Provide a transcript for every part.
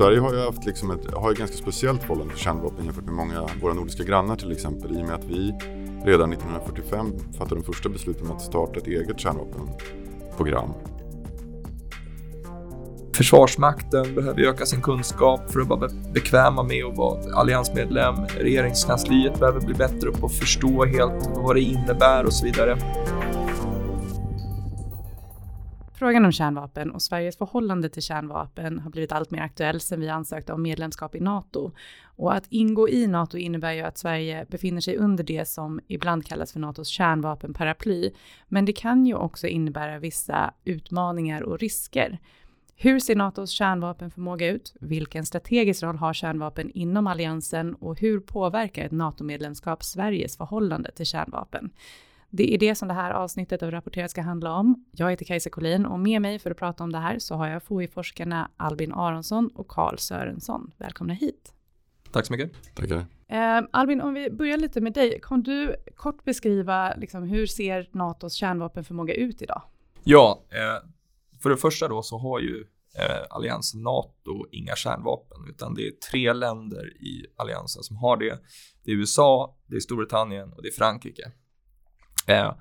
Sverige har ju haft liksom ett har ett ganska speciellt förhållande till kärnvapen jämfört med många av våra nordiska grannar till exempel i och med att vi redan 1945 fattade de första besluten om att starta ett eget kärnvapenprogram. Försvarsmakten behöver öka sin kunskap för att vara bekväma med att vara alliansmedlem. Regeringskansliet behöver bli bättre på att förstå helt vad det innebär och så vidare. Frågan om kärnvapen och Sveriges förhållande till kärnvapen har blivit allt mer aktuell sedan vi ansökte om medlemskap i NATO. Och att ingå i NATO innebär ju att Sverige befinner sig under det som ibland kallas för NATOs kärnvapenparaply. Men det kan ju också innebära vissa utmaningar och risker. Hur ser NATOs kärnvapenförmåga ut? Vilken strategisk roll har kärnvapen inom alliansen och hur påverkar ett NATO-medlemskap Sveriges förhållande till kärnvapen? Det är det som det här avsnittet av Rapporterat ska handla om. Jag heter Kajsa Collin och med mig för att prata om det här så har jag FOI-forskarna Albin Aronsson och Karl Sörensson. Välkomna hit. Tack så mycket. Tackar. Eh, Albin, om vi börjar lite med dig. Kan du kort beskriva liksom, hur ser NATOs kärnvapenförmåga ut idag? Ja, eh, för det första då så har ju eh, alliansen NATO inga kärnvapen, utan det är tre länder i alliansen som har det. Det är USA, det är Storbritannien och det är Frankrike. Eh,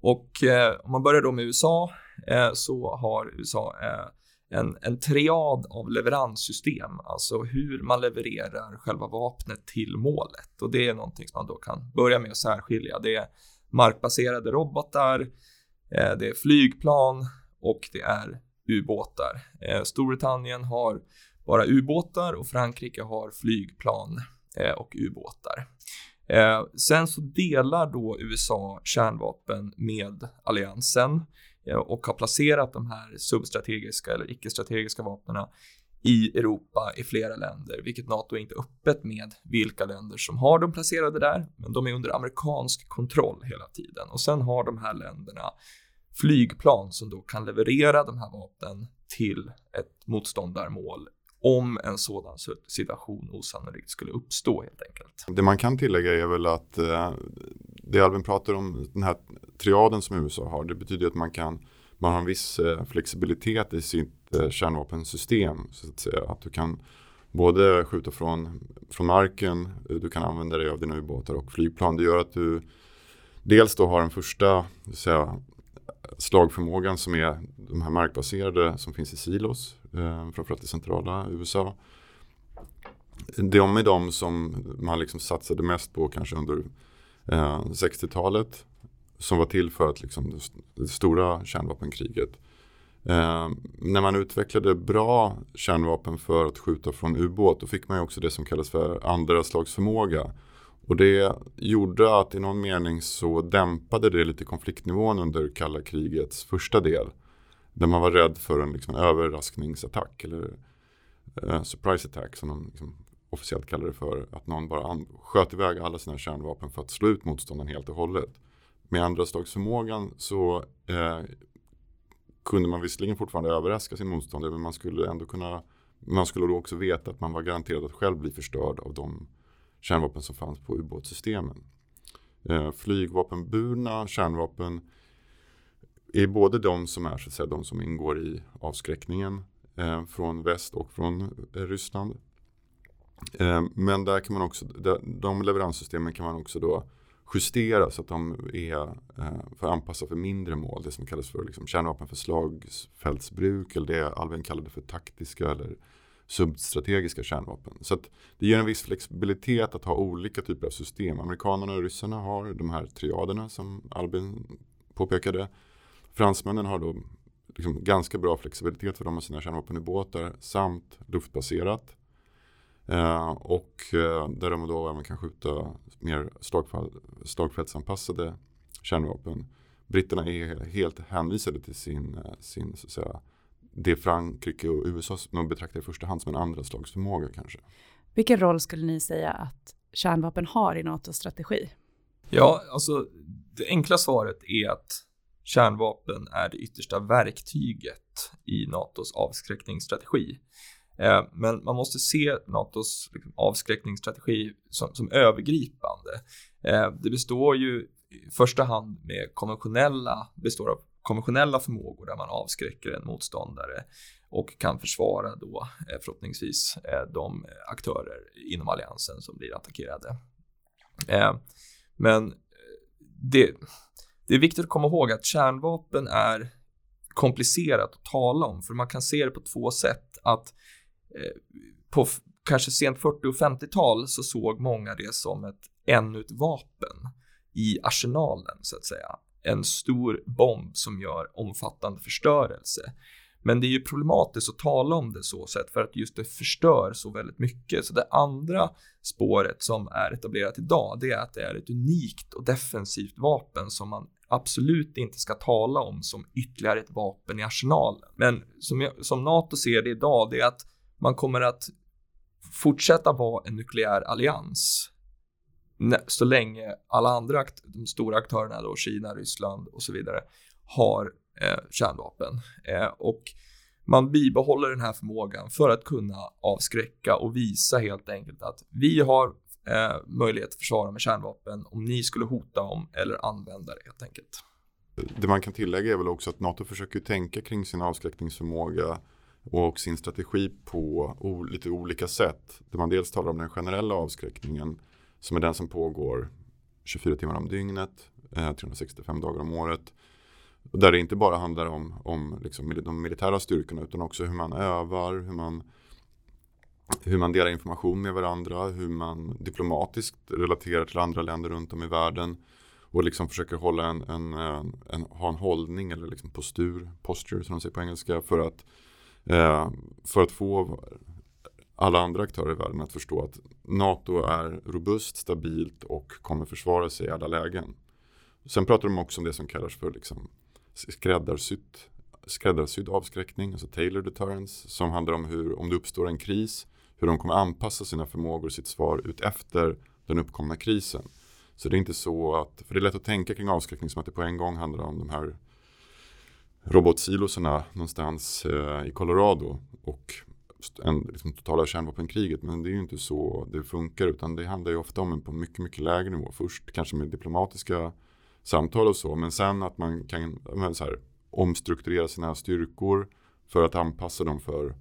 och eh, om man börjar då med USA eh, så har USA eh, en, en triad av leveranssystem, alltså hur man levererar själva vapnet till målet. Och det är någonting som man då kan börja med att särskilja. Det är markbaserade robotar, eh, det är flygplan och det är ubåtar. Eh, Storbritannien har bara ubåtar och Frankrike har flygplan och ubåtar. Eh, sen så delar då USA kärnvapen med alliansen eh, och har placerat de här substrategiska eller icke-strategiska vapnen i Europa i flera länder, vilket NATO är inte öppet med vilka länder som har dem placerade där, men de är under amerikansk kontroll hela tiden. Och sen har de här länderna flygplan som då kan leverera de här vapnen till ett motståndarmål om en sådan situation osannolikt skulle uppstå helt enkelt. Det man kan tillägga är väl att eh, det Albin pratar om, den här triaden som USA har, det betyder att man kan man har en viss eh, flexibilitet i sitt eh, kärnvapensystem. Så att, säga. att du kan både skjuta från, från marken, eh, du kan använda dig av dina ubåtar och flygplan. Det gör att du dels då har den första säga, slagförmågan som är de här markbaserade som finns i silos, Eh, framförallt i centrala USA. De är de som man liksom satsade mest på kanske under eh, 60-talet som var till för att liksom, det stora kärnvapenkriget. Eh, när man utvecklade bra kärnvapen för att skjuta från ubåt då fick man ju också det som kallas för andra slags förmåga. Och det gjorde att i någon mening så dämpade det lite konfliktnivån under kalla krigets första del. Där man var rädd för en liksom, överraskningsattack eller uh, surprise attack som de liksom, officiellt kallar det för. Att någon bara sköt iväg alla sina kärnvapen för att slå ut motståndaren helt och hållet. Med andra slagsförmågan så eh, kunde man visserligen fortfarande överraska sin motståndare men man skulle ändå kunna man skulle då också veta att man var garanterad att själv bli förstörd av de kärnvapen som fanns på ubåtssystemen. Eh, flygvapenburna kärnvapen är både de som är så att säga, de som ingår i avskräckningen eh, från väst och från eh, Ryssland. Eh, men där kan man också, de leveranssystemen kan man också då justera så att de är eh, för anpassa för mindre mål. Det som kallas för liksom, kärnvapen för slagfältsbruk eller det Alvin kallade för taktiska eller substrategiska kärnvapen. Så det ger en viss flexibilitet att ha olika typer av system. Amerikanerna och ryssarna har de här triaderna som Albin påpekade. Fransmännen har då liksom ganska bra flexibilitet för de har sina kärnvapenubåtar samt luftbaserat. Eh, och eh, där de då även kan skjuta mer slagfältsanpassade kärnvapen. Britterna är helt hänvisade till sin, eh, sin så att säga, det Frankrike och USA nog betraktar i första hand som en andra slags förmåga kanske. Vilken roll skulle ni säga att kärnvapen har i NATOs strategi? Ja, alltså det enkla svaret är att kärnvapen är det yttersta verktyget i NATOs avskräckningsstrategi. Eh, men man måste se NATOs liksom, avskräckningsstrategi som, som övergripande. Eh, det består ju i första hand med konventionella, består av konventionella förmågor där man avskräcker en motståndare och kan försvara då eh, förhoppningsvis de aktörer inom alliansen som blir attackerade. Men det, det är viktigt att komma ihåg att kärnvapen är komplicerat att tala om för man kan se det på två sätt. Att eh, på kanske sent 40 och 50-tal så såg många det som ett ännu ett vapen i arsenalen så att säga. En stor bomb som gör omfattande förstörelse. Men det är ju problematiskt att tala om det så sätt för att just det förstör så väldigt mycket. Så det andra spåret som är etablerat idag, det är att det är ett unikt och defensivt vapen som man absolut inte ska tala om som ytterligare ett vapen i arsenalen. Men som, jag, som NATO ser det idag, det är att man kommer att fortsätta vara en nukleär allians så länge alla andra de stora aktörerna då, Kina, Ryssland och så vidare har eh, kärnvapen. Eh, och man bibehåller den här förmågan för att kunna avskräcka och visa helt enkelt att vi har eh, möjlighet att försvara med kärnvapen om ni skulle hota om eller använda det helt enkelt. Det man kan tillägga är väl också att NATO försöker tänka kring sin avskräckningsförmåga och sin strategi på lite olika sätt. Där man dels talar om den generella avskräckningen som är den som pågår 24 timmar om dygnet, eh, 365 dagar om året. Där det inte bara handlar om, om liksom de militära styrkorna utan också hur man övar, hur man, hur man delar information med varandra, hur man diplomatiskt relaterar till andra länder runt om i världen och liksom försöker hålla en, en, en, en ha en hållning eller liksom postur, posture som de säger på engelska för att, eh, för att få alla andra aktörer i världen att förstå att NATO är robust, stabilt och kommer försvara sig i alla lägen. Sen pratar de också om det som kallas för liksom skräddarsydd, skräddarsydd avskräckning, alltså Taylor deterrence, som handlar om hur, om det uppstår en kris, hur de kommer anpassa sina förmågor och sitt svar ut efter den uppkomna krisen. Så det är inte så att, för det är lätt att tänka kring avskräckning som att det på en gång handlar om de här robotsilosarna någonstans eh, i Colorado och en, liksom, totala kärnvapenkriget. Men det är ju inte så det funkar utan det handlar ju ofta om en på mycket, mycket lägre nivå. Först kanske med diplomatiska samtal och så. Men sen att man kan men, så här, omstrukturera sina styrkor för att anpassa dem för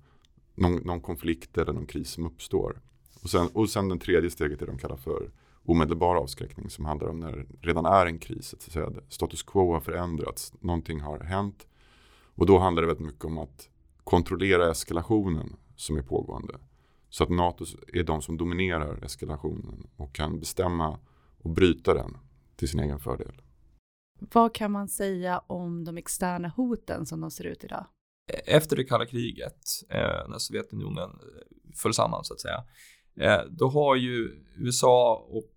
någon, någon konflikt eller någon kris som uppstår. Och sen, och sen den tredje steget är det de kallar för omedelbar avskräckning som handlar om när det redan är en kris. Att säga, status quo har förändrats, någonting har hänt. Och då handlar det väldigt mycket om att kontrollera eskalationen som är pågående. Så att NATO är de som dominerar eskalationen och kan bestämma och bryta den till sin egen fördel. Vad kan man säga om de externa hoten som de ser ut idag? E-, efter det kalla kriget, eh, när Sovjetunionen eh, föll samman så att säga, eh, då har ju USA och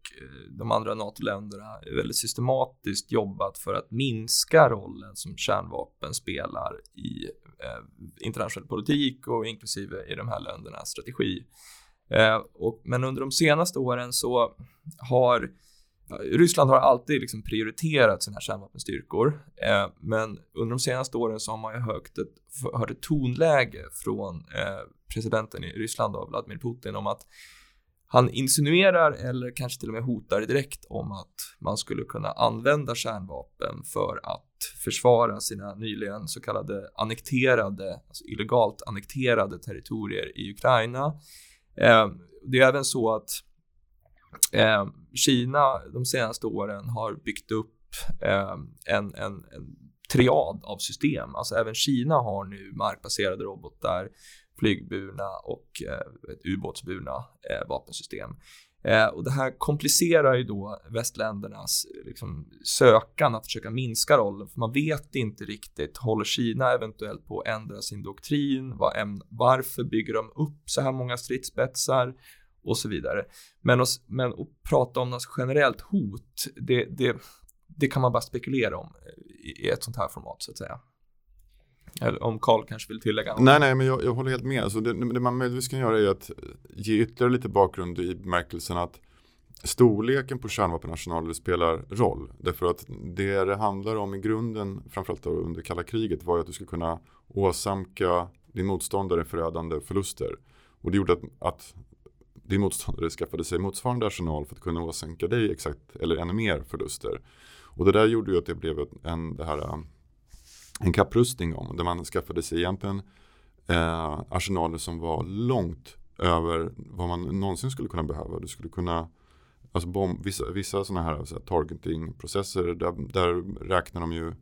de andra NATO-länderna väldigt systematiskt jobbat för att minska rollen som kärnvapen spelar i internationell politik och inklusive i de här ländernas strategi. men under de senaste åren så har Ryssland har alltid liksom prioriterat sina kärnvapenstyrkor, eh, men under de senaste åren så har man ju hört ett, hört ett tonläge från eh, presidenten i Ryssland, då, Vladimir Putin, om att han insinuerar eller kanske till och med hotar direkt om att man skulle kunna använda kärnvapen för att försvara sina nyligen så kallade annekterade, alltså illegalt annekterade territorier i Ukraina. Eh, det är även så att Eh, Kina de senaste åren har byggt upp eh, en, en, en triad av system. Alltså även Kina har nu markbaserade robotar, flygburna och eh, ubåtsburna eh, vapensystem. Eh, och det här komplicerar ju då västländernas liksom, sökan att försöka minska rollen, för man vet inte riktigt, håller Kina eventuellt på att ändra sin doktrin? Var, varför bygger de upp så här många stridsspetsar? Och så vidare. Men, att, men att prata om något generellt hot, det, det, det kan man bara spekulera om eh, i, i ett sånt här format så att säga. Eller om Karl kanske vill tillägga något. Nej, nej, men jag, jag håller helt med. Alltså det, det man möjligtvis kan göra är att ge ytterligare lite bakgrund i bemärkelsen att storleken på kärnvapenarsenaler spelar roll. Därför att det det handlar om i grunden, framförallt under kalla kriget, var ju att du skulle kunna åsamka din motståndare förödande förluster. Och det gjorde att, att din motståndare skaffade sig motsvarande arsenal för att kunna åsänka dig exakt eller ännu mer förluster. Och det där gjorde ju att det blev en, det här äh, en kapprustning om. Där man skaffade sig egentligen eh, arsenaler som var långt över vad man någonsin skulle kunna behöva. Du skulle kunna Alltså bomb, vissa, vissa sådana här, så här targeting-processer där, där räknar de ju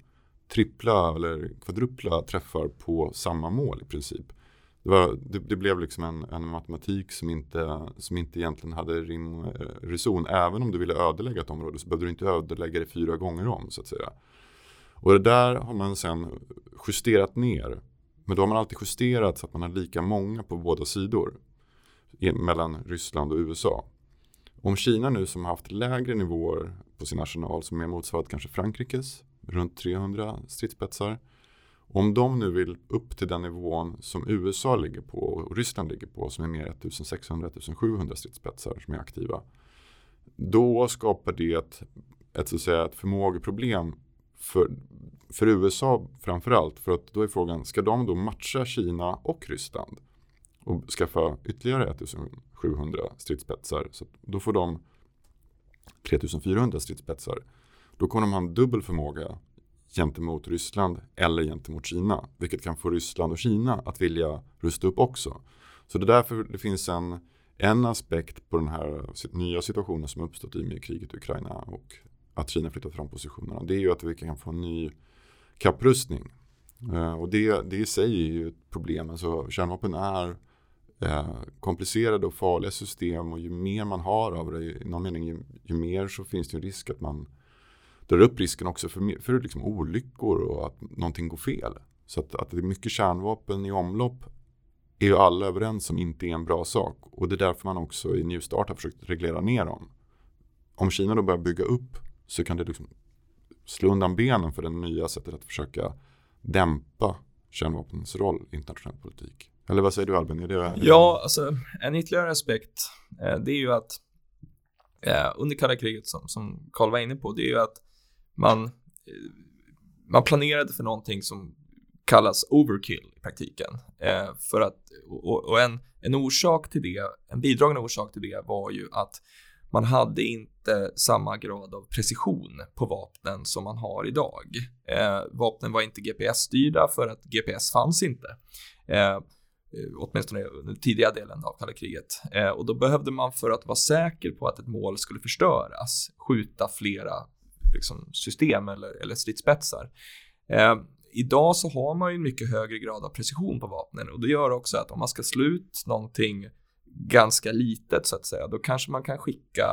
trippla eller kvadrupla träffar på samma mål i princip. Det, var, det, det blev liksom en, en, matematik som inte, som inte egentligen hade rim eh, reson. Även om du ville ödelägga ett område så behövde du inte ödelägga det fyra gånger om så att säga. Och det där har man sen justerat ner. Men då har man alltid justerat så att man har lika många på båda sidor. Mellan Ryssland och USA. Om Kina nu som har haft lägre nivåer på sin arsenal som är motsvarat kanske Frankrikes, runt 300 stridsspetsar. Om de nu vill upp till den nivån som USA ligger på och Ryssland ligger på som är mer 1600-1700 stridsspetsar som är aktiva. Då skapar det ett, ett, så att säga, ett förmågeproblem för, för USA framförallt. För att då är frågan, ska de då matcha Kina och Ryssland? Och skaffa ytterligare 1700 stridsspetsar. Så då får de 3400 stridsspetsar. Då kommer de ha en dubbel förmåga gentemot Ryssland eller gentemot Kina. Vilket kan få Ryssland och Kina att vilja rusta upp också. Så det är därför det finns en, en aspekt på den här nya situationen som uppstått i och med kriget i Ukraina och att Kina flyttat fram positionerna. Det är ju att vi kan få en ny kapprustning. Uh, och det, det i sig är ju ett problem. Alltså, kärnvapen är uh, komplicerade och farliga system och ju mer man har av det, i någon mening, ju, ju mer så finns det en risk att man drar upp risken också för, för liksom olyckor och att någonting går fel. Så att, att det är mycket kärnvapen i omlopp är ju alla överens om inte är en bra sak. Och det är därför man också i New Start har försökt reglera ner dem. Om Kina då börjar bygga upp så kan det liksom slå undan benen för det nya sättet att försöka dämpa kärnvapnens roll i internationell politik. Eller vad säger du Albin? Är det, ja, alltså en ytterligare aspekt eh, det är ju att eh, under kalla kriget som, som var inne på, det är ju att man, man planerade för någonting som kallas overkill i praktiken. Eh, för att, och, och en, en orsak till det, en bidragande orsak till det var ju att man hade inte samma grad av precision på vapnen som man har idag. Eh, vapnen var inte GPS-styrda för att GPS fanns inte. Eh, åtminstone under tidiga delen av kalla kriget. Eh, och då behövde man för att vara säker på att ett mål skulle förstöras skjuta flera liksom, system eller, eller stridsspetsar. Eh, idag så har man ju en mycket högre grad av precision på vapnen och det gör också att om man ska slå ut någonting ganska litet så att säga, då kanske man kan skicka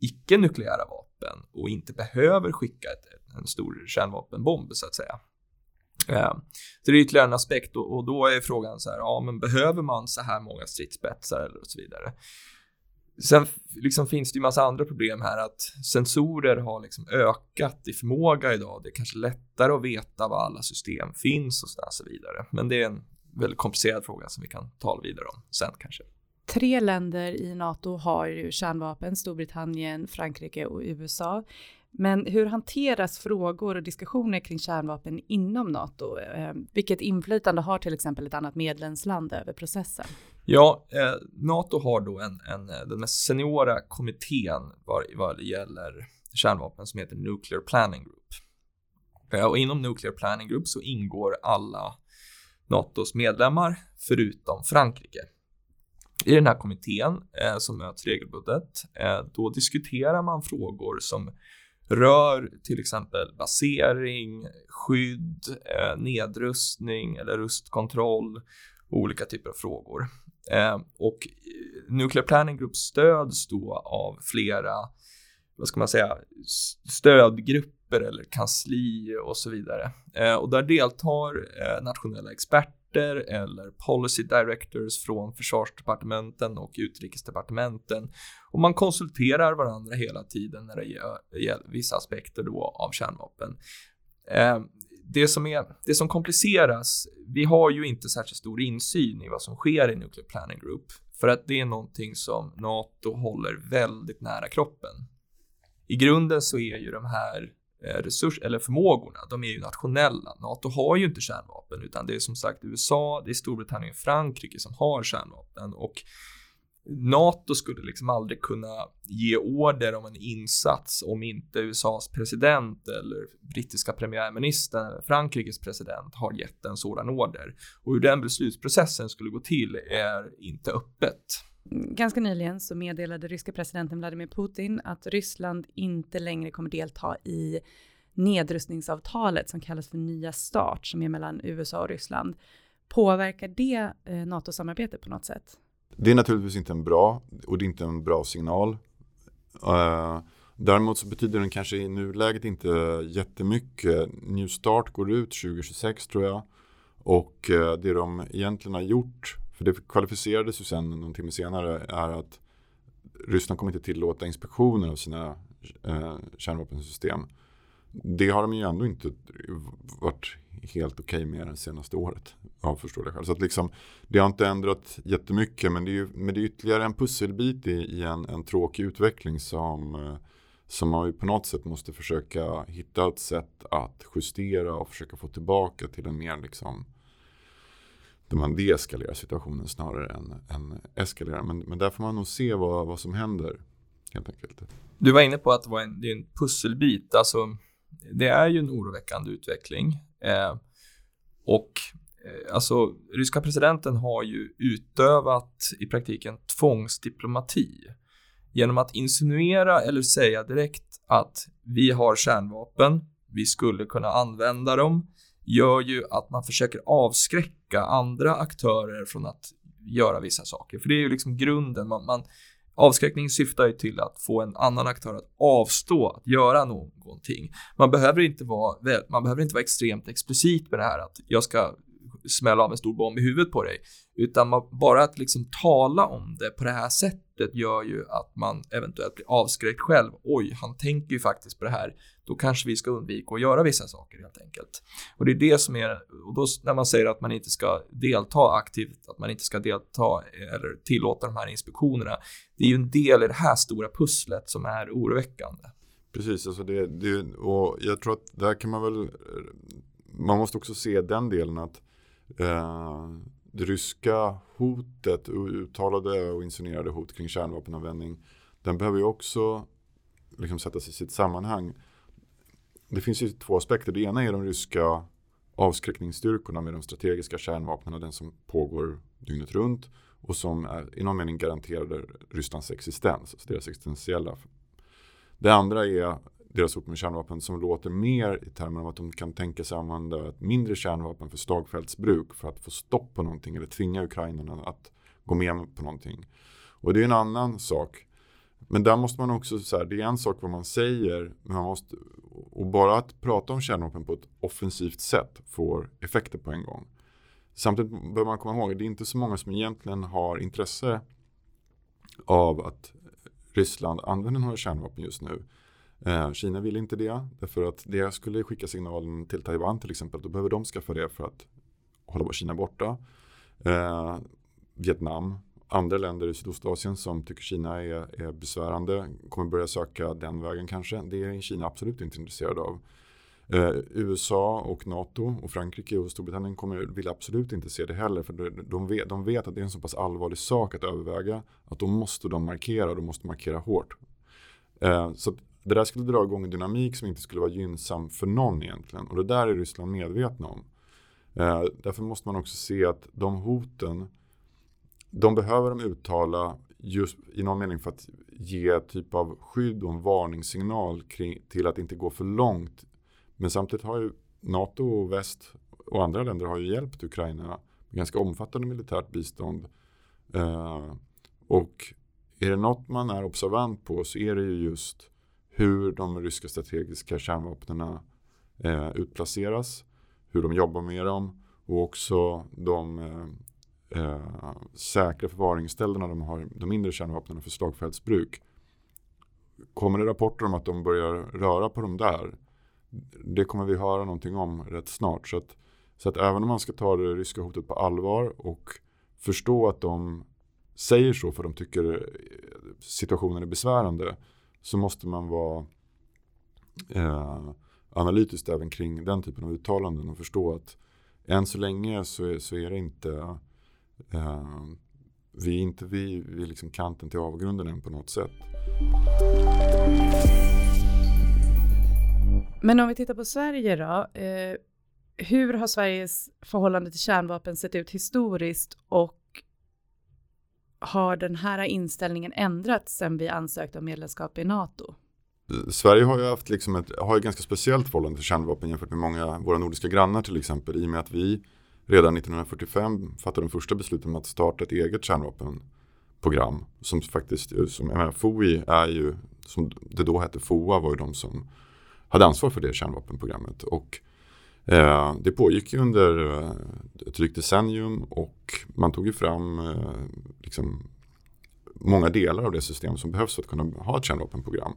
icke-nukleära vapen och inte behöver skicka ett, en stor kärnvapenbomb så att säga. Eh, så det är ytterligare en aspekt och, och, då är frågan så här, ja men behöver man så här många stridsspetsar eller och så vidare? Sen liksom finns det ju massa andra problem här att sensorer har liksom ökat i förmåga idag. Det är kanske lättare att veta var alla system finns och så vidare. Men det är en väldigt komplicerad fråga som vi kan tala vidare om sen kanske. Tre länder i NATO har ju kärnvapen, Storbritannien, Frankrike och USA. Men hur hanteras frågor och diskussioner kring kärnvapen inom NATO? Eh, vilket inflytande har till exempel ett annat medlemsland över processen? Ja, eh, NATO har då en, en, eh, den mest seniora kommittén vad, vad det gäller kärnvapen som heter Nuclear Planning Group. Eh, och inom Nuclear Planning Group så ingår alla NATOs medlemmar förutom Frankrike. I den här kommittén eh, som möts regelbundet, eh, då diskuterar man frågor som rör till exempel basering, skydd, eh, nedrustning eller rustkontroll och olika typer av frågor. Eh, och eh, Nuclear Planning Group stöds då av flera, vad ska man säga, stödgrupper eller kansli och så vidare. Eh, och där deltar eh, nationella experter eller policy directors från försvarsdepartementen och utrikesdepartementen. Och man konsulterar varandra hela tiden när det gäller vissa aspekter då av kärnvapen. Eh, det som, är, det som kompliceras, vi har ju inte särskilt stor insyn i vad som sker i Nuclear Planning Group. För att det är någonting som NATO håller väldigt nära kroppen. I grunden så är ju de här Eh, resurs eller förmågorna, de är ju nationella. NATO har ju inte kärnvapen utan det är som sagt USA, det är Storbritannien och Frankrike som har kärnvapen och NATO skulle liksom aldrig kunna ge order om en insats om inte USAs president eller brittiska premiärministern eller Frankrikes president har gett en sådan order. Och hur den beslutsprocessen skulle gå till är inte öppet. Ganska nyligen så meddelade ryska presidenten Vladimir Putin att Ryssland inte längre kommer delta i nedrustningsavtalet som kallas för Nya Start som är mellan USA och Ryssland. Påverkar det eh, NATO-samarbetet på något sätt? Det är naturligtvis inte en bra och det är inte en bra signal. Uh, däremot så betyder den kanske i nuläget inte jättemycket. New Start går ut 2026 tror jag. Och uh, det de egentligen har gjort, för det kvalificerades ju sen någon timme senare, är att Ryssland kommer inte tillåta inspektioner av sina eh, kärnvapensystem. Det har de ju ändå inte varit helt okej okay med det senaste året. Av förståeliga skäl. Så att liksom, det har inte ändrat jättemycket men det är, ju, men det är ytterligare en pusselbit i, i en, en tråkig utveckling som, eh, som man ju på något sätt måste försöka hitta ett sätt att justera och försöka få tillbaka till en mer liksom där man deeskalerar situationen snarare än, än eskalerar. Men, men där får man nog se vad, vad som händer. Helt enkelt. Du var inne på att det, var en, det är en pusselbit. Alltså, det är ju en oroväckande utveckling. Eh, och eh, alltså, ryska presidenten har ju utövat i praktiken tvångsdiplomati genom att insinuera eller säga direkt att vi har kärnvapen, vi skulle kunna använda dem, gör ju att man försöker avskräcka andra aktörer från att göra vissa saker. För det är ju liksom grunden. Man, man, Avskräckning syftar ju till att få en annan aktör att avstå att göra någonting. Man behöver inte vara, man behöver inte vara extremt explicit med det här att jag ska smälla av en stor bomb i huvudet på dig. Utan man, bara att liksom tala om det på det här sättet gör ju att man eventuellt blir avskräckt själv. Oj, han tänker ju faktiskt på det här. Då kanske vi ska undvika att göra vissa saker helt enkelt. Och det är det som är, och då när man säger att man inte ska delta aktivt, att man inte ska delta eller tillåta de här inspektionerna. Det är ju en del i det här stora pusslet som är oroväckande. Precis, alltså det, det, och jag tror att där kan man väl, man måste också se den delen att eh, det ryska hotet, uttalade och insinuerade hot kring kärnvapenanvändning, den behöver ju också liksom sättas i sitt sammanhang. Det finns ju två aspekter. Det ena är de ryska avskräckningsstyrkorna med de strategiska kärnvapnen, den som pågår dygnet runt och som är, i någon mening garanterade Rysslands existens, alltså deras existentiella. Det andra är deras hot med kärnvapen som låter mer i termer av att de kan tänka sig använda ett mindre kärnvapen för slagfältsbruk för att få stopp på någonting eller tvinga ukrainarna att gå med på någonting. Och det är en annan sak. Men där måste man också, så här, det är en sak vad man säger, men man måste, och bara att prata om kärnvapen på ett offensivt sätt får effekter på en gång. Samtidigt bör man komma ihåg att det är inte så många som egentligen har intresse av att Ryssland använder några kärnvapen just nu. Eh, Kina vill inte det, därför att det skulle skicka signalen till Taiwan till exempel. Då behöver de skaffa det för att hålla Kina borta. Eh, Vietnam, andra länder i Sydostasien som tycker Kina är, är besvärande kommer börja söka den vägen kanske. Det är Kina absolut inte intresserad av. Eh, USA och NATO och Frankrike och Storbritannien kommer, vill absolut inte se det heller. För de vet, de vet att det är en så pass allvarlig sak att överväga att då måste de markera och de måste markera hårt. Eh, så det där skulle dra igång en dynamik som inte skulle vara gynnsam för någon egentligen. Och det där är Ryssland medvetna om. Eh, därför måste man också se att de hoten, de behöver de uttala just i någon mening för att ge typ av skydd och en varningssignal kring, till att inte gå för långt. Men samtidigt har ju NATO och väst och andra länder har ju hjälpt Ukraina med ganska omfattande militärt bistånd. Eh, och är det något man är observant på så är det ju just hur de ryska strategiska kärnvapnen eh, utplaceras, hur de jobbar med dem och också de eh, eh, säkra förvaringsställena de har de mindre kärnvapnen för slagfältsbruk. Kommer det rapporter om att de börjar röra på dem där? Det kommer vi höra någonting om rätt snart. Så att, så att även om man ska ta det ryska hotet på allvar och förstå att de säger så för de tycker eh, situationen är besvärande så måste man vara eh, analytisk även kring den typen av uttalanden och förstå att än så länge så är, så är det inte eh, vi är inte vid, vid liksom kanten till avgrunden än på något sätt. Men om vi tittar på Sverige då. Eh, hur har Sveriges förhållande till kärnvapen sett ut historiskt och har den här inställningen ändrats sedan vi ansökte om medlemskap i NATO? Sverige har ju haft liksom ett, har ett ganska speciellt förhållande till kärnvapen jämfört med många av våra nordiska grannar till exempel i och med att vi redan 1945 fattade de första besluten om att starta ett eget kärnvapenprogram som faktiskt, eh, som, jag menar, FOI är ju, som det då hette FOA var ju de som hade ansvar för det kärnvapenprogrammet och eh, det pågick under eh, ett drygt decennium och man tog ju fram eh, liksom, många delar av det system som behövs för att kunna ha ett kärnvapenprogram.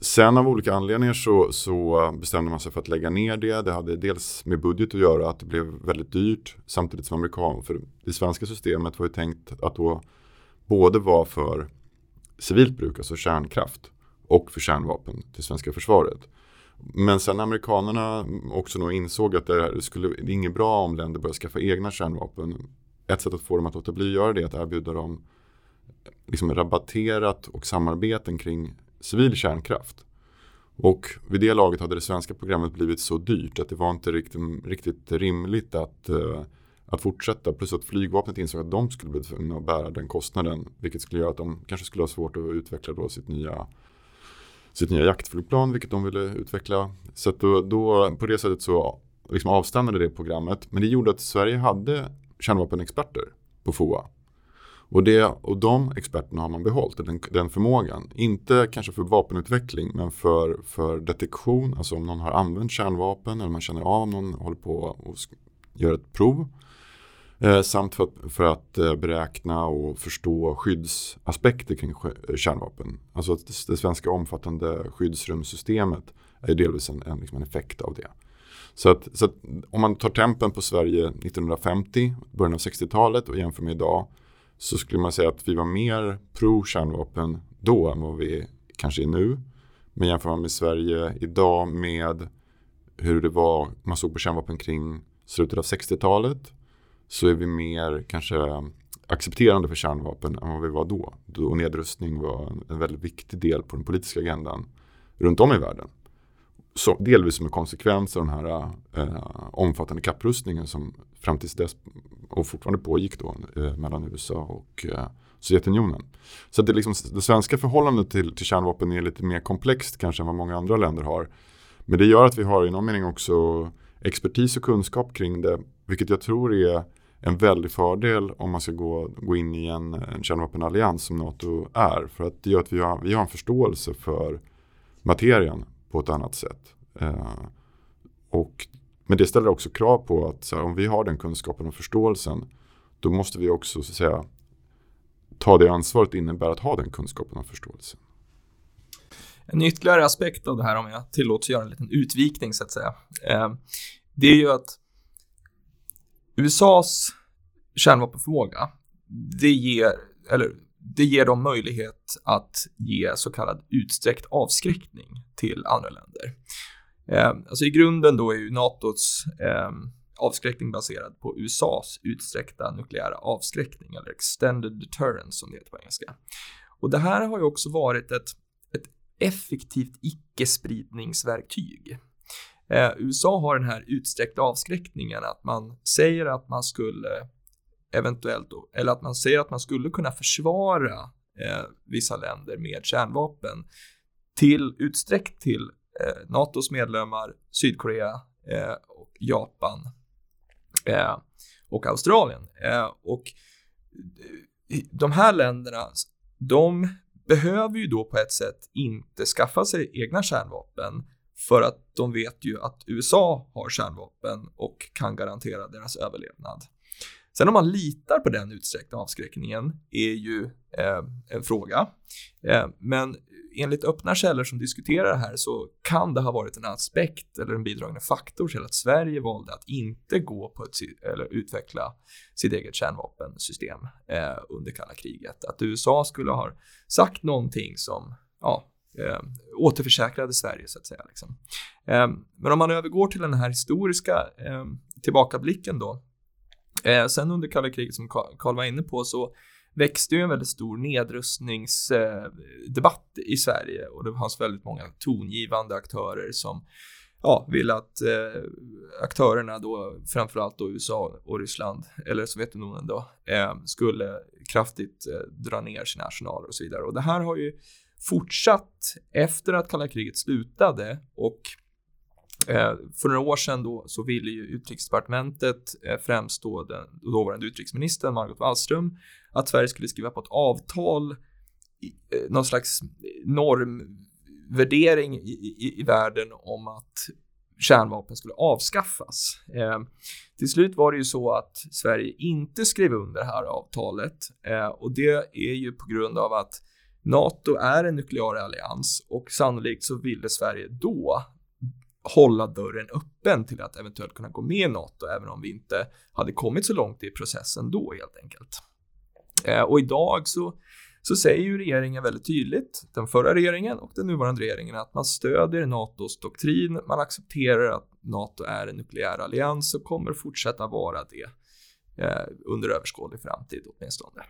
Sen av olika anledningar så, så, bestämde man sig för att lägga ner det. Det hade dels med budget att göra att det blev väldigt dyrt samtidigt som amerikan. För det svenska systemet var ju tänkt att då både vara för civilt bruk, alltså kärnkraft och för kärnvapen till svenska försvaret. Men sen amerikanerna också nog insåg att det, skulle, det är inget bra om länder börjar skaffa egna kärnvapen. Ett sätt att få dem att låta bli att göra det är att erbjuda dem liksom rabatterat och samarbeten kring civil kärnkraft. Och vid det laget hade det svenska programmet blivit så dyrt att det var inte riktigt, riktigt rimligt att, uh, att fortsätta. Plus att flygvapnet insåg att de skulle bli tvungna att bära den kostnaden. Vilket skulle göra att de kanske skulle ha svårt att utveckla då sitt nya sitt nya jaktflygplan, vilket de ville utveckla. Så då, då, på det sättet så liksom avstannade det programmet. Men det gjorde att Sverige hade kärnvapenexperter på FOA. Och, det, och de experterna har man behållit, den, den förmågan. Inte kanske för vapenutveckling men för, för detektion, alltså om någon har använt kärnvapen eller man känner av om någon håller på och gör ett prov. Eh, samt för att, för att eh, beräkna och förstå skyddsaspekter kring kärnvapen. Alltså att det, det svenska omfattande skyddsrumssystemet är delvis en, en, liksom en effekt av det. Så att, så att om man tar tempen på Sverige 1950, början av 60-talet och jämför med idag så skulle man säga att vi var mer pro kärnvapen då än vad vi kanske är nu. Men jämför man med Sverige idag med hur det var man såg på kärnvapen kring slutet av 60-talet så är vi mer kanske accepterande för kärnvapen än vad vi var då. Då nedrustning var en väldigt viktig del på den politiska agendan runt om i världen. Så, delvis som en konsekvens av den här eh, omfattande kapprustningen som fram tills dess och fortfarande pågick då eh, mellan USA och eh, Sovjetunionen. Så det, liksom, det svenska förhållandet till, till kärnvapen är lite mer komplext kanske än vad många andra länder har. Men det gör att vi har i någon mening också expertis och kunskap kring det, vilket jag tror är en väldig fördel om man ska gå, gå in i en, en kärnvapenallians som NATO är. För att det gör att vi har, vi har en förståelse för materien på ett annat sätt. Eh, och, men det ställer också krav på att här, om vi har den kunskapen och förståelsen då måste vi också så att säga, ta det ansvaret innebär att ha den kunskapen och förståelsen. En ytterligare aspekt av det här, om jag tillåts göra en liten utvikning så att säga, eh, det är ju att USAs kärnvapenförmåga, det ger, eller det ger dem möjlighet att ge så kallad utsträckt avskräckning till andra länder. Eh, alltså i grunden då är ju NATOs eh, avskräckning baserad på USAs utsträckta nukleära avskräckning eller extended deterrence som det heter på engelska. Och det här har ju också varit ett, ett effektivt icke-spridningsverktyg. Eh, USA har den här utsträckta avskräckningen att man säger att man skulle eventuellt, då, eller att man säger att man skulle kunna försvara eh, vissa länder med kärnvapen till utsträckt till eh, NATOs medlemmar, Sydkorea eh, och Japan eh, och Australien. Eh, och de här länderna, de behöver ju då på ett sätt inte skaffa sig egna kärnvapen för att de vet ju att USA har kärnvapen och kan garantera deras överlevnad. Sen om man litar på den utsträckta avskräckningen är ju eh, en fråga. Eh, men enligt öppna källor som diskuterar det här så kan det ha varit en aspekt eller en bidragande faktor till att Sverige valde att inte gå på ett, eller utveckla sitt eget kärnvapensystem eh, under kalla kriget. Att USA skulle ha sagt någonting som ja, eh, återförsäkrade Sverige så att säga. Liksom. Eh, men om man övergår till den här historiska eh, tillbakablicken då. Eh, sen under kalla kriget som Karl var inne på så växte ju en väldigt stor nedrustningsdebatt eh, i Sverige och det fanns väldigt många tongivande aktörer som ja, ville att eh, aktörerna då, framförallt då USA och Ryssland, eller Sovjetunionen då, eh, skulle kraftigt eh, dra ner sina arsenaler och så vidare. Och det här har ju fortsatt efter att kalla kriget slutade och eh, för några år sedan då så ville ju utrikesdepartementet, eh, främst då den dåvarande utrikesministern Margot Wallström, att Sverige skulle skriva på ett avtal, eh, någon slags normvärdering i, i, i världen om att kärnvapen skulle avskaffas. Eh, till slut var det ju så att Sverige inte skrev under det här avtalet eh, och det är ju på grund av att NATO är en nuklear allians och sannolikt så ville Sverige då hålla dörren öppen till att eventuellt kunna gå med i NATO, även om vi inte hade kommit så långt i processen då helt enkelt. Eh, och idag så, så säger ju regeringen väldigt tydligt, den förra regeringen och den nuvarande regeringen, att man stödjer NATOs doktrin, man accepterar att NATO är en nukleär allians och kommer fortsätta vara det eh, under överskådlig framtid åtminstone.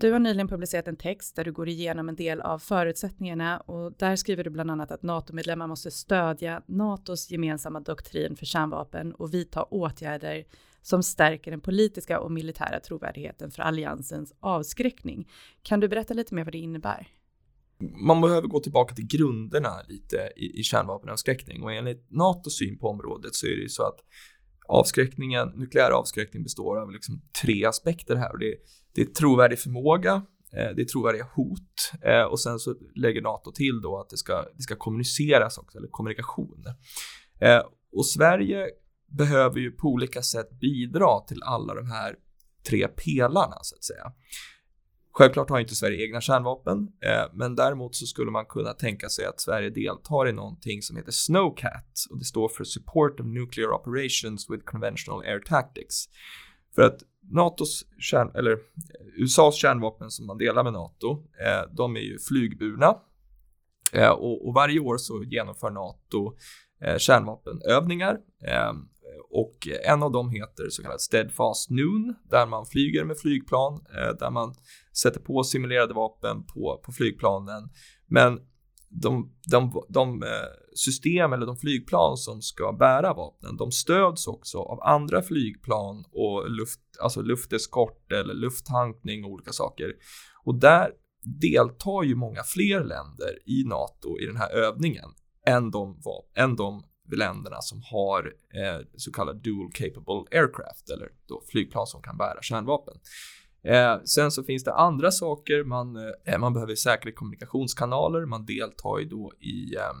Du har nyligen publicerat en text där du går igenom en del av förutsättningarna och där skriver du bland annat att NATO-medlemmar måste stödja NATOs gemensamma doktrin för kärnvapen och vidta åtgärder som stärker den politiska och militära trovärdigheten för alliansens avskräckning. Kan du berätta lite mer vad det innebär? Man behöver gå tillbaka till grunderna lite i, i kärnvapenavskräckning och enligt NATOs syn på området så är det ju så att avskräckningen, nukleär avskräckning består av liksom tre aspekter här och det är, det är trovärdig förmåga, eh, det är trovärdiga hot eh, och sen så lägger NATO till då att det ska, det ska kommuniceras också, eller kommunikation. Eh, och Sverige behöver ju på olika sätt bidra till alla de här tre pelarna så att säga. Självklart har inte Sverige egna kärnvapen, eh, men däremot så skulle man kunna tänka sig att Sverige deltar i någonting som heter SNOWCAT och det står för Support of Nuclear Operations with Conventional Air Tactics. För att NATOs kärn, eller eh, USAs kärnvapen som man delar med NATO, eh, de är ju flygburna eh, och, och, varje år så genomför NATO eh, kärnvapenövningar eh, och en av dem heter så kallad Steadfast Noon där man flyger med flygplan, eh, där man sätter på simulerade vapen på, på flygplanen. Men de, de, de, eh, system eller de flygplan som ska bära vapnen, de stöds också av andra flygplan och luft, alltså lufteskort eller lufttankning och olika saker. Och där deltar ju många fler länder i NATO i den här övningen än de, än de länderna som har eh, så kallade dual capable aircraft eller då flygplan som kan bära kärnvapen. Eh, sen så finns det andra saker, man, eh, man behöver säkra kommunikationskanaler, man deltar ju då i, eh,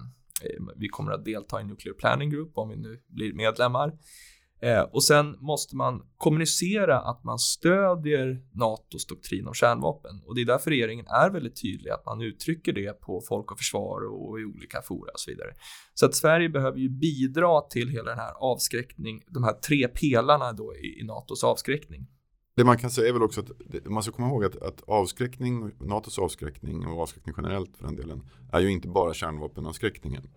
Eh, vi kommer att delta i Nuclear Planning Group om vi nu blir medlemmar. Eh, och sen måste man kommunicera att man stödjer NATOs doktrin om kärnvapen och det är därför regeringen är väldigt tydlig att man uttrycker det på Folk och Försvar och i olika fora och så vidare. Så att Sverige behöver ju bidra till hela den här avskräckning, de här tre pelarna då i, i NATOs avskräckning. Det man kan säga är väl också att man ska komma ihåg att, att avskräckning, NATOs avskräckning och avskräckning generellt för den delen är ju inte bara kärnvapenavskräckningen.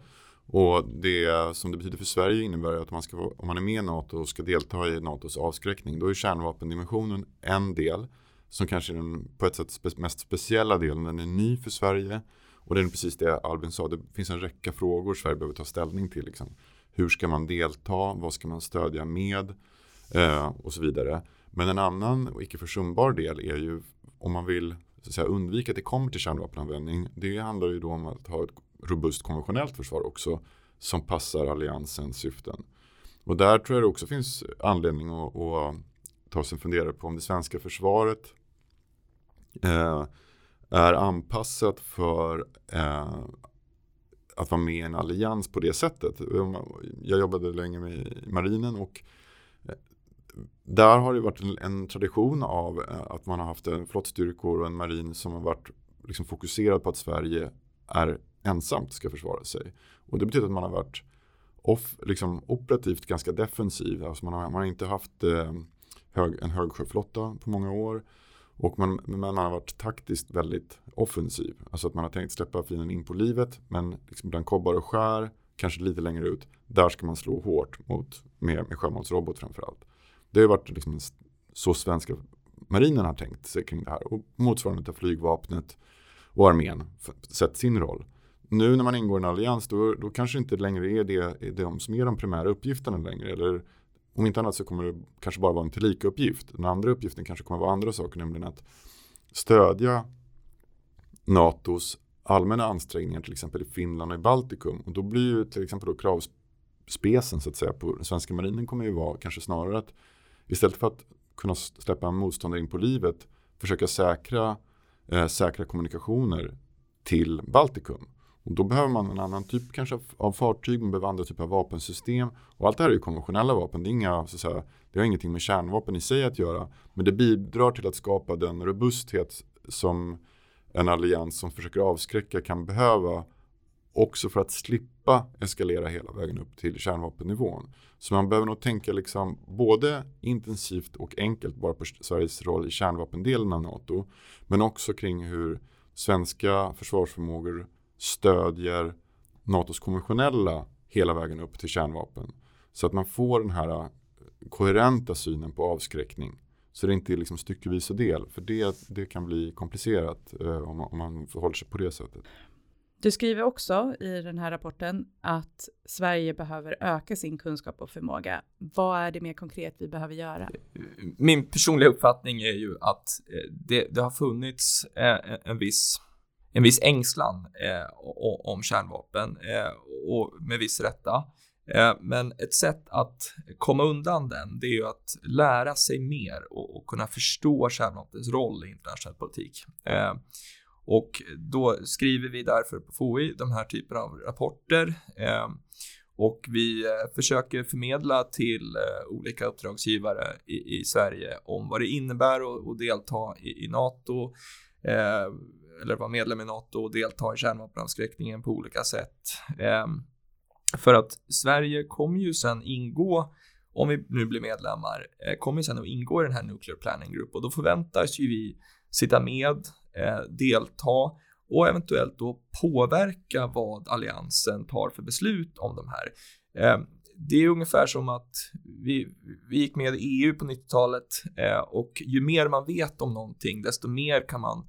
Och det som det betyder för Sverige innebär att man ska, om man är med i NATO och ska delta i NATOs avskräckning då är kärnvapendimensionen en del som kanske är den på ett sätt mest speciella delen. Den är ny för Sverige och det är precis det Albin sa. Det finns en räcka frågor Sverige behöver ta ställning till. Liksom. Hur ska man delta? Vad ska man stödja med? Eh, och så vidare. Men en annan och icke försumbar del är ju om man vill så att säga, undvika att det kommer till kärnvapenanvändning. Det handlar ju då om att ha ett robust konventionellt försvar också som passar alliansens syften. Och där tror jag det också finns anledning att, att ta sig en funderare på om det svenska försvaret eh, är anpassat för eh, att vara med i en allians på det sättet. Jag jobbade länge med marinen och eh, där har det varit en, en tradition av eh, att man har haft en flottstyrkor och en marin som har varit liksom fokuserad på att Sverige är ensamt ska försvara sig. Och det betyder att man har varit off, liksom operativt ganska defensiv. Alltså man, har, man har inte haft eh, hög, en högsjöflotta på många år. Och man, men man har varit taktiskt väldigt offensiv. Alltså att man har tänkt släppa fienden in på livet. Men liksom bland kobbar och skär, kanske lite längre ut. Där ska man slå hårt mot, med, med sjömålsrobot framförallt. Det har varit liksom så svenska marinen har tänkt sig kring det här och motsvarande av flygvapnet och armén sett sin roll. Nu när man ingår i en allians då, då kanske inte längre är det, är de som är de primära uppgifterna längre. Eller om inte annat så kommer det kanske bara vara en tillika uppgift. Den andra uppgiften kanske kommer vara andra saker, nämligen att stödja NATOs allmänna ansträngningar till exempel i Finland och i Baltikum. Och då blir ju till exempel då kravspecen så att säga på den svenska marinen kommer ju vara kanske snarare att istället för att kunna släppa en motståndare in på livet försöka säkra, eh, säkra kommunikationer till Baltikum. Och då behöver man en annan typ kanske av fartyg, man behöver andra typer av vapensystem. Och allt det här är ju konventionella vapen, det, är inga, så att säga, det har ingenting med kärnvapen i sig att göra. Men det bidrar till att skapa den robusthet som en allians som försöker avskräcka kan behöva också för att slippa eskalera hela vägen upp till kärnvapennivån. Så man behöver nog tänka liksom både intensivt och enkelt bara på Sveriges roll i kärnvapendelen av NATO. Men också kring hur svenska försvarsförmågor stödjer NATOs konventionella hela vägen upp till kärnvapen. Så att man får den här eh, koherenta synen på avskräckning. Så det inte är liksom styckevis och del. För det, det kan bli komplicerat eh, om, man, om man förhåller sig på det sättet. Du skriver också i den här rapporten att Sverige behöver öka sin kunskap och förmåga. Vad är det mer konkret vi behöver göra? Min personliga uppfattning är ju att eh, det, det har funnits eh, en viss en viss ängslan eh, om kärnvapen och med viss rätta. Men ett sätt att komma undan den, det är ju att lära sig mer och, och kunna förstå kärnvapnens roll i internationell politik. Och då skriver vi därför på FOI de här typerna av rapporter eh, och vi eh, försöker förmedla till eh, olika uppdragsgivare i, i Sverige om vad det innebär att, att delta i, i NATO eh, eller vara medlem i NATO och delta i kärnvapenavskräckningen på olika sätt. Eh, för att Sverige kommer ju sen ingå, om vi nu blir medlemmar, eh, kommer sen att ingå i den här Nuclear Planning Group och då förväntas ju vi sitta med, eh, delta och eventuellt då påverka vad alliansen tar för beslut om de här. Eh, det är ungefär som att vi, vi gick med i EU på 90-talet eh, och ju mer man vet om någonting, desto mer kan man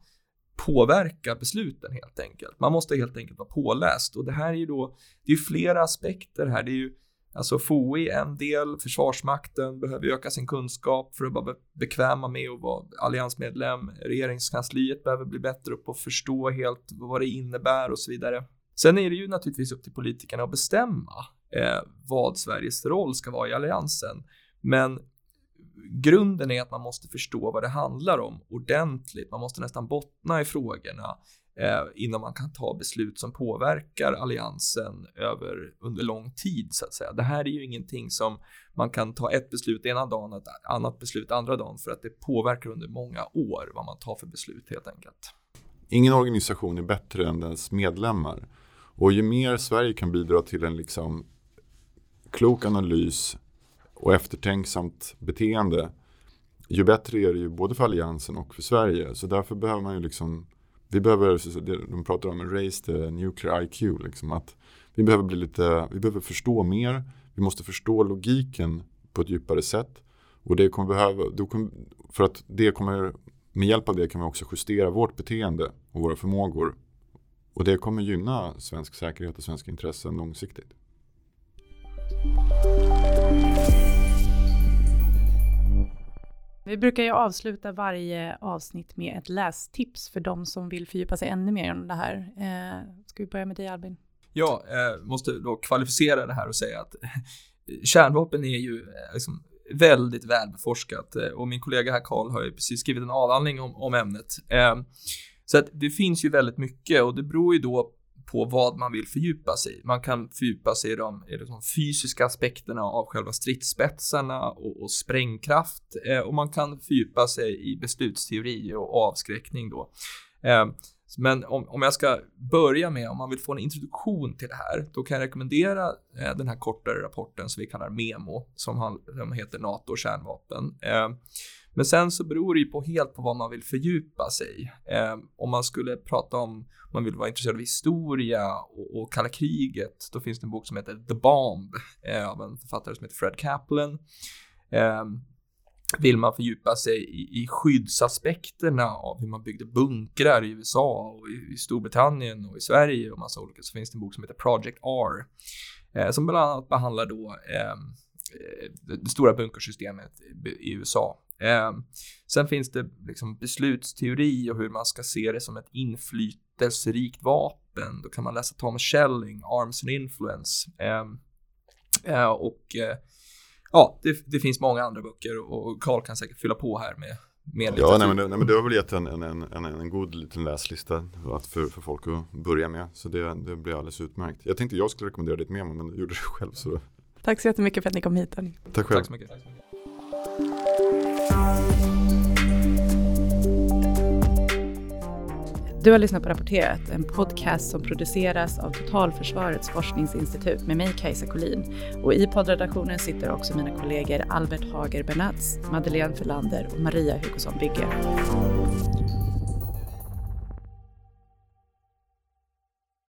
påverka besluten helt enkelt. Man måste helt enkelt vara påläst och det här är ju då, det är flera aspekter här. Det är ju alltså FOI en del, Försvarsmakten behöver öka sin kunskap för att vara bekväma med att vara alliansmedlem. Regeringskansliet behöver bli bättre på att förstå helt vad det innebär och så vidare. Sen är det ju naturligtvis upp till politikerna att bestämma eh, vad Sveriges roll ska vara i alliansen. Men grunden är att man måste förstå vad det handlar om ordentligt. Man måste nästan bottna i frågorna Eh, innan man kan ta beslut som påverkar alliansen över under lång tid så att säga. Det här är ju ingenting som man kan ta ett beslut ena dagen och ett annat beslut andra dagen för att det påverkar under många år vad man tar för beslut helt enkelt. Ingen organisation är bättre än dess medlemmar och ju mer Sverige kan bidra till en liksom klok analys och eftertänksamt beteende ju bättre är det ju både för alliansen och för Sverige. Så därför behöver man ju liksom vi behöver, de pratar om en race to nuclear IQ, liksom att vi behöver bli lite, vi behöver förstå mer, vi måste förstå logiken på ett djupare sätt. Och det kommer behöva, för att det kommer, med hjälp av det kan vi också justera vårt beteende och våra förmågor. Och det kommer gynna svensk säkerhet och svenska intressen långsiktigt. Vi brukar ju avsluta varje avsnitt med ett lästips för de som vill fördjupa sig ännu mer om det här. Eh, ska vi börja med dig Albin? Ja, eh, måste då kvalificera det här och säga att eh, kärnvapen är ju eh, liksom väldigt välbeforskat eh, och min kollega här Karl har ju precis skrivit en avhandling om, om ämnet. Eh, så att det finns ju väldigt mycket och det beror ju då på vad man vill fördjupa sig i. Man kan fördjupa sig i de, i de fysiska aspekterna av själva stridsspetsarna och, och sprängkraft eh, och man kan fördjupa sig i beslutsteori och avskräckning då. Eh, men om, om jag ska börja med, om man vill få en introduktion till det här, då kan jag rekommendera eh, den här kortare rapporten som vi kallar MEMO, som, han, som heter NATO och kärnvapen. Eh, men sen så beror det ju på helt på vad man vill fördjupa sig i. Eh, om man skulle prata om, om man vill vara intresserad av historia och, och kalla kriget, då finns det en bok som heter The Bomb eh, av en författare som heter Fred Kaplan. Eh, vill man fördjupa sig i, i skyddsaspekterna av hur man byggde bunkrar i USA och i, i Storbritannien och i Sverige och massa olika så finns det en bok som heter Project R eh, som bland annat behandlar då eh, det stora bunkersystemet i USA. Eh, sen finns det liksom beslutsteori och hur man ska se det som ett inflytelserikt vapen. Då kan man läsa Thomas Schelling, Arms and Influence. Eh, eh, och eh, ja, det, det, finns många andra böcker och Karl kan säkert fylla på här med mer Ja, nej men, nej, men det har väl gett en, en, en, en god liten läslista för, för folk att börja med. Så det, det blir alldeles utmärkt. Jag tänkte jag skulle rekommendera ditt memo, men du gjorde det själv. Så. Tack så jättemycket för att ni kom hit. Tack själv. Tack så mycket. Tack så mycket. Du har lyssnat på Rapporterat, en podcast som produceras av Totalförsvarets forskningsinstitut med mig Kajsa Collin. Och i poddredaktionen sitter också mina kollegor Albert Hager Bernatz, Madeleine Förlander och Maria Hugosson Bygge.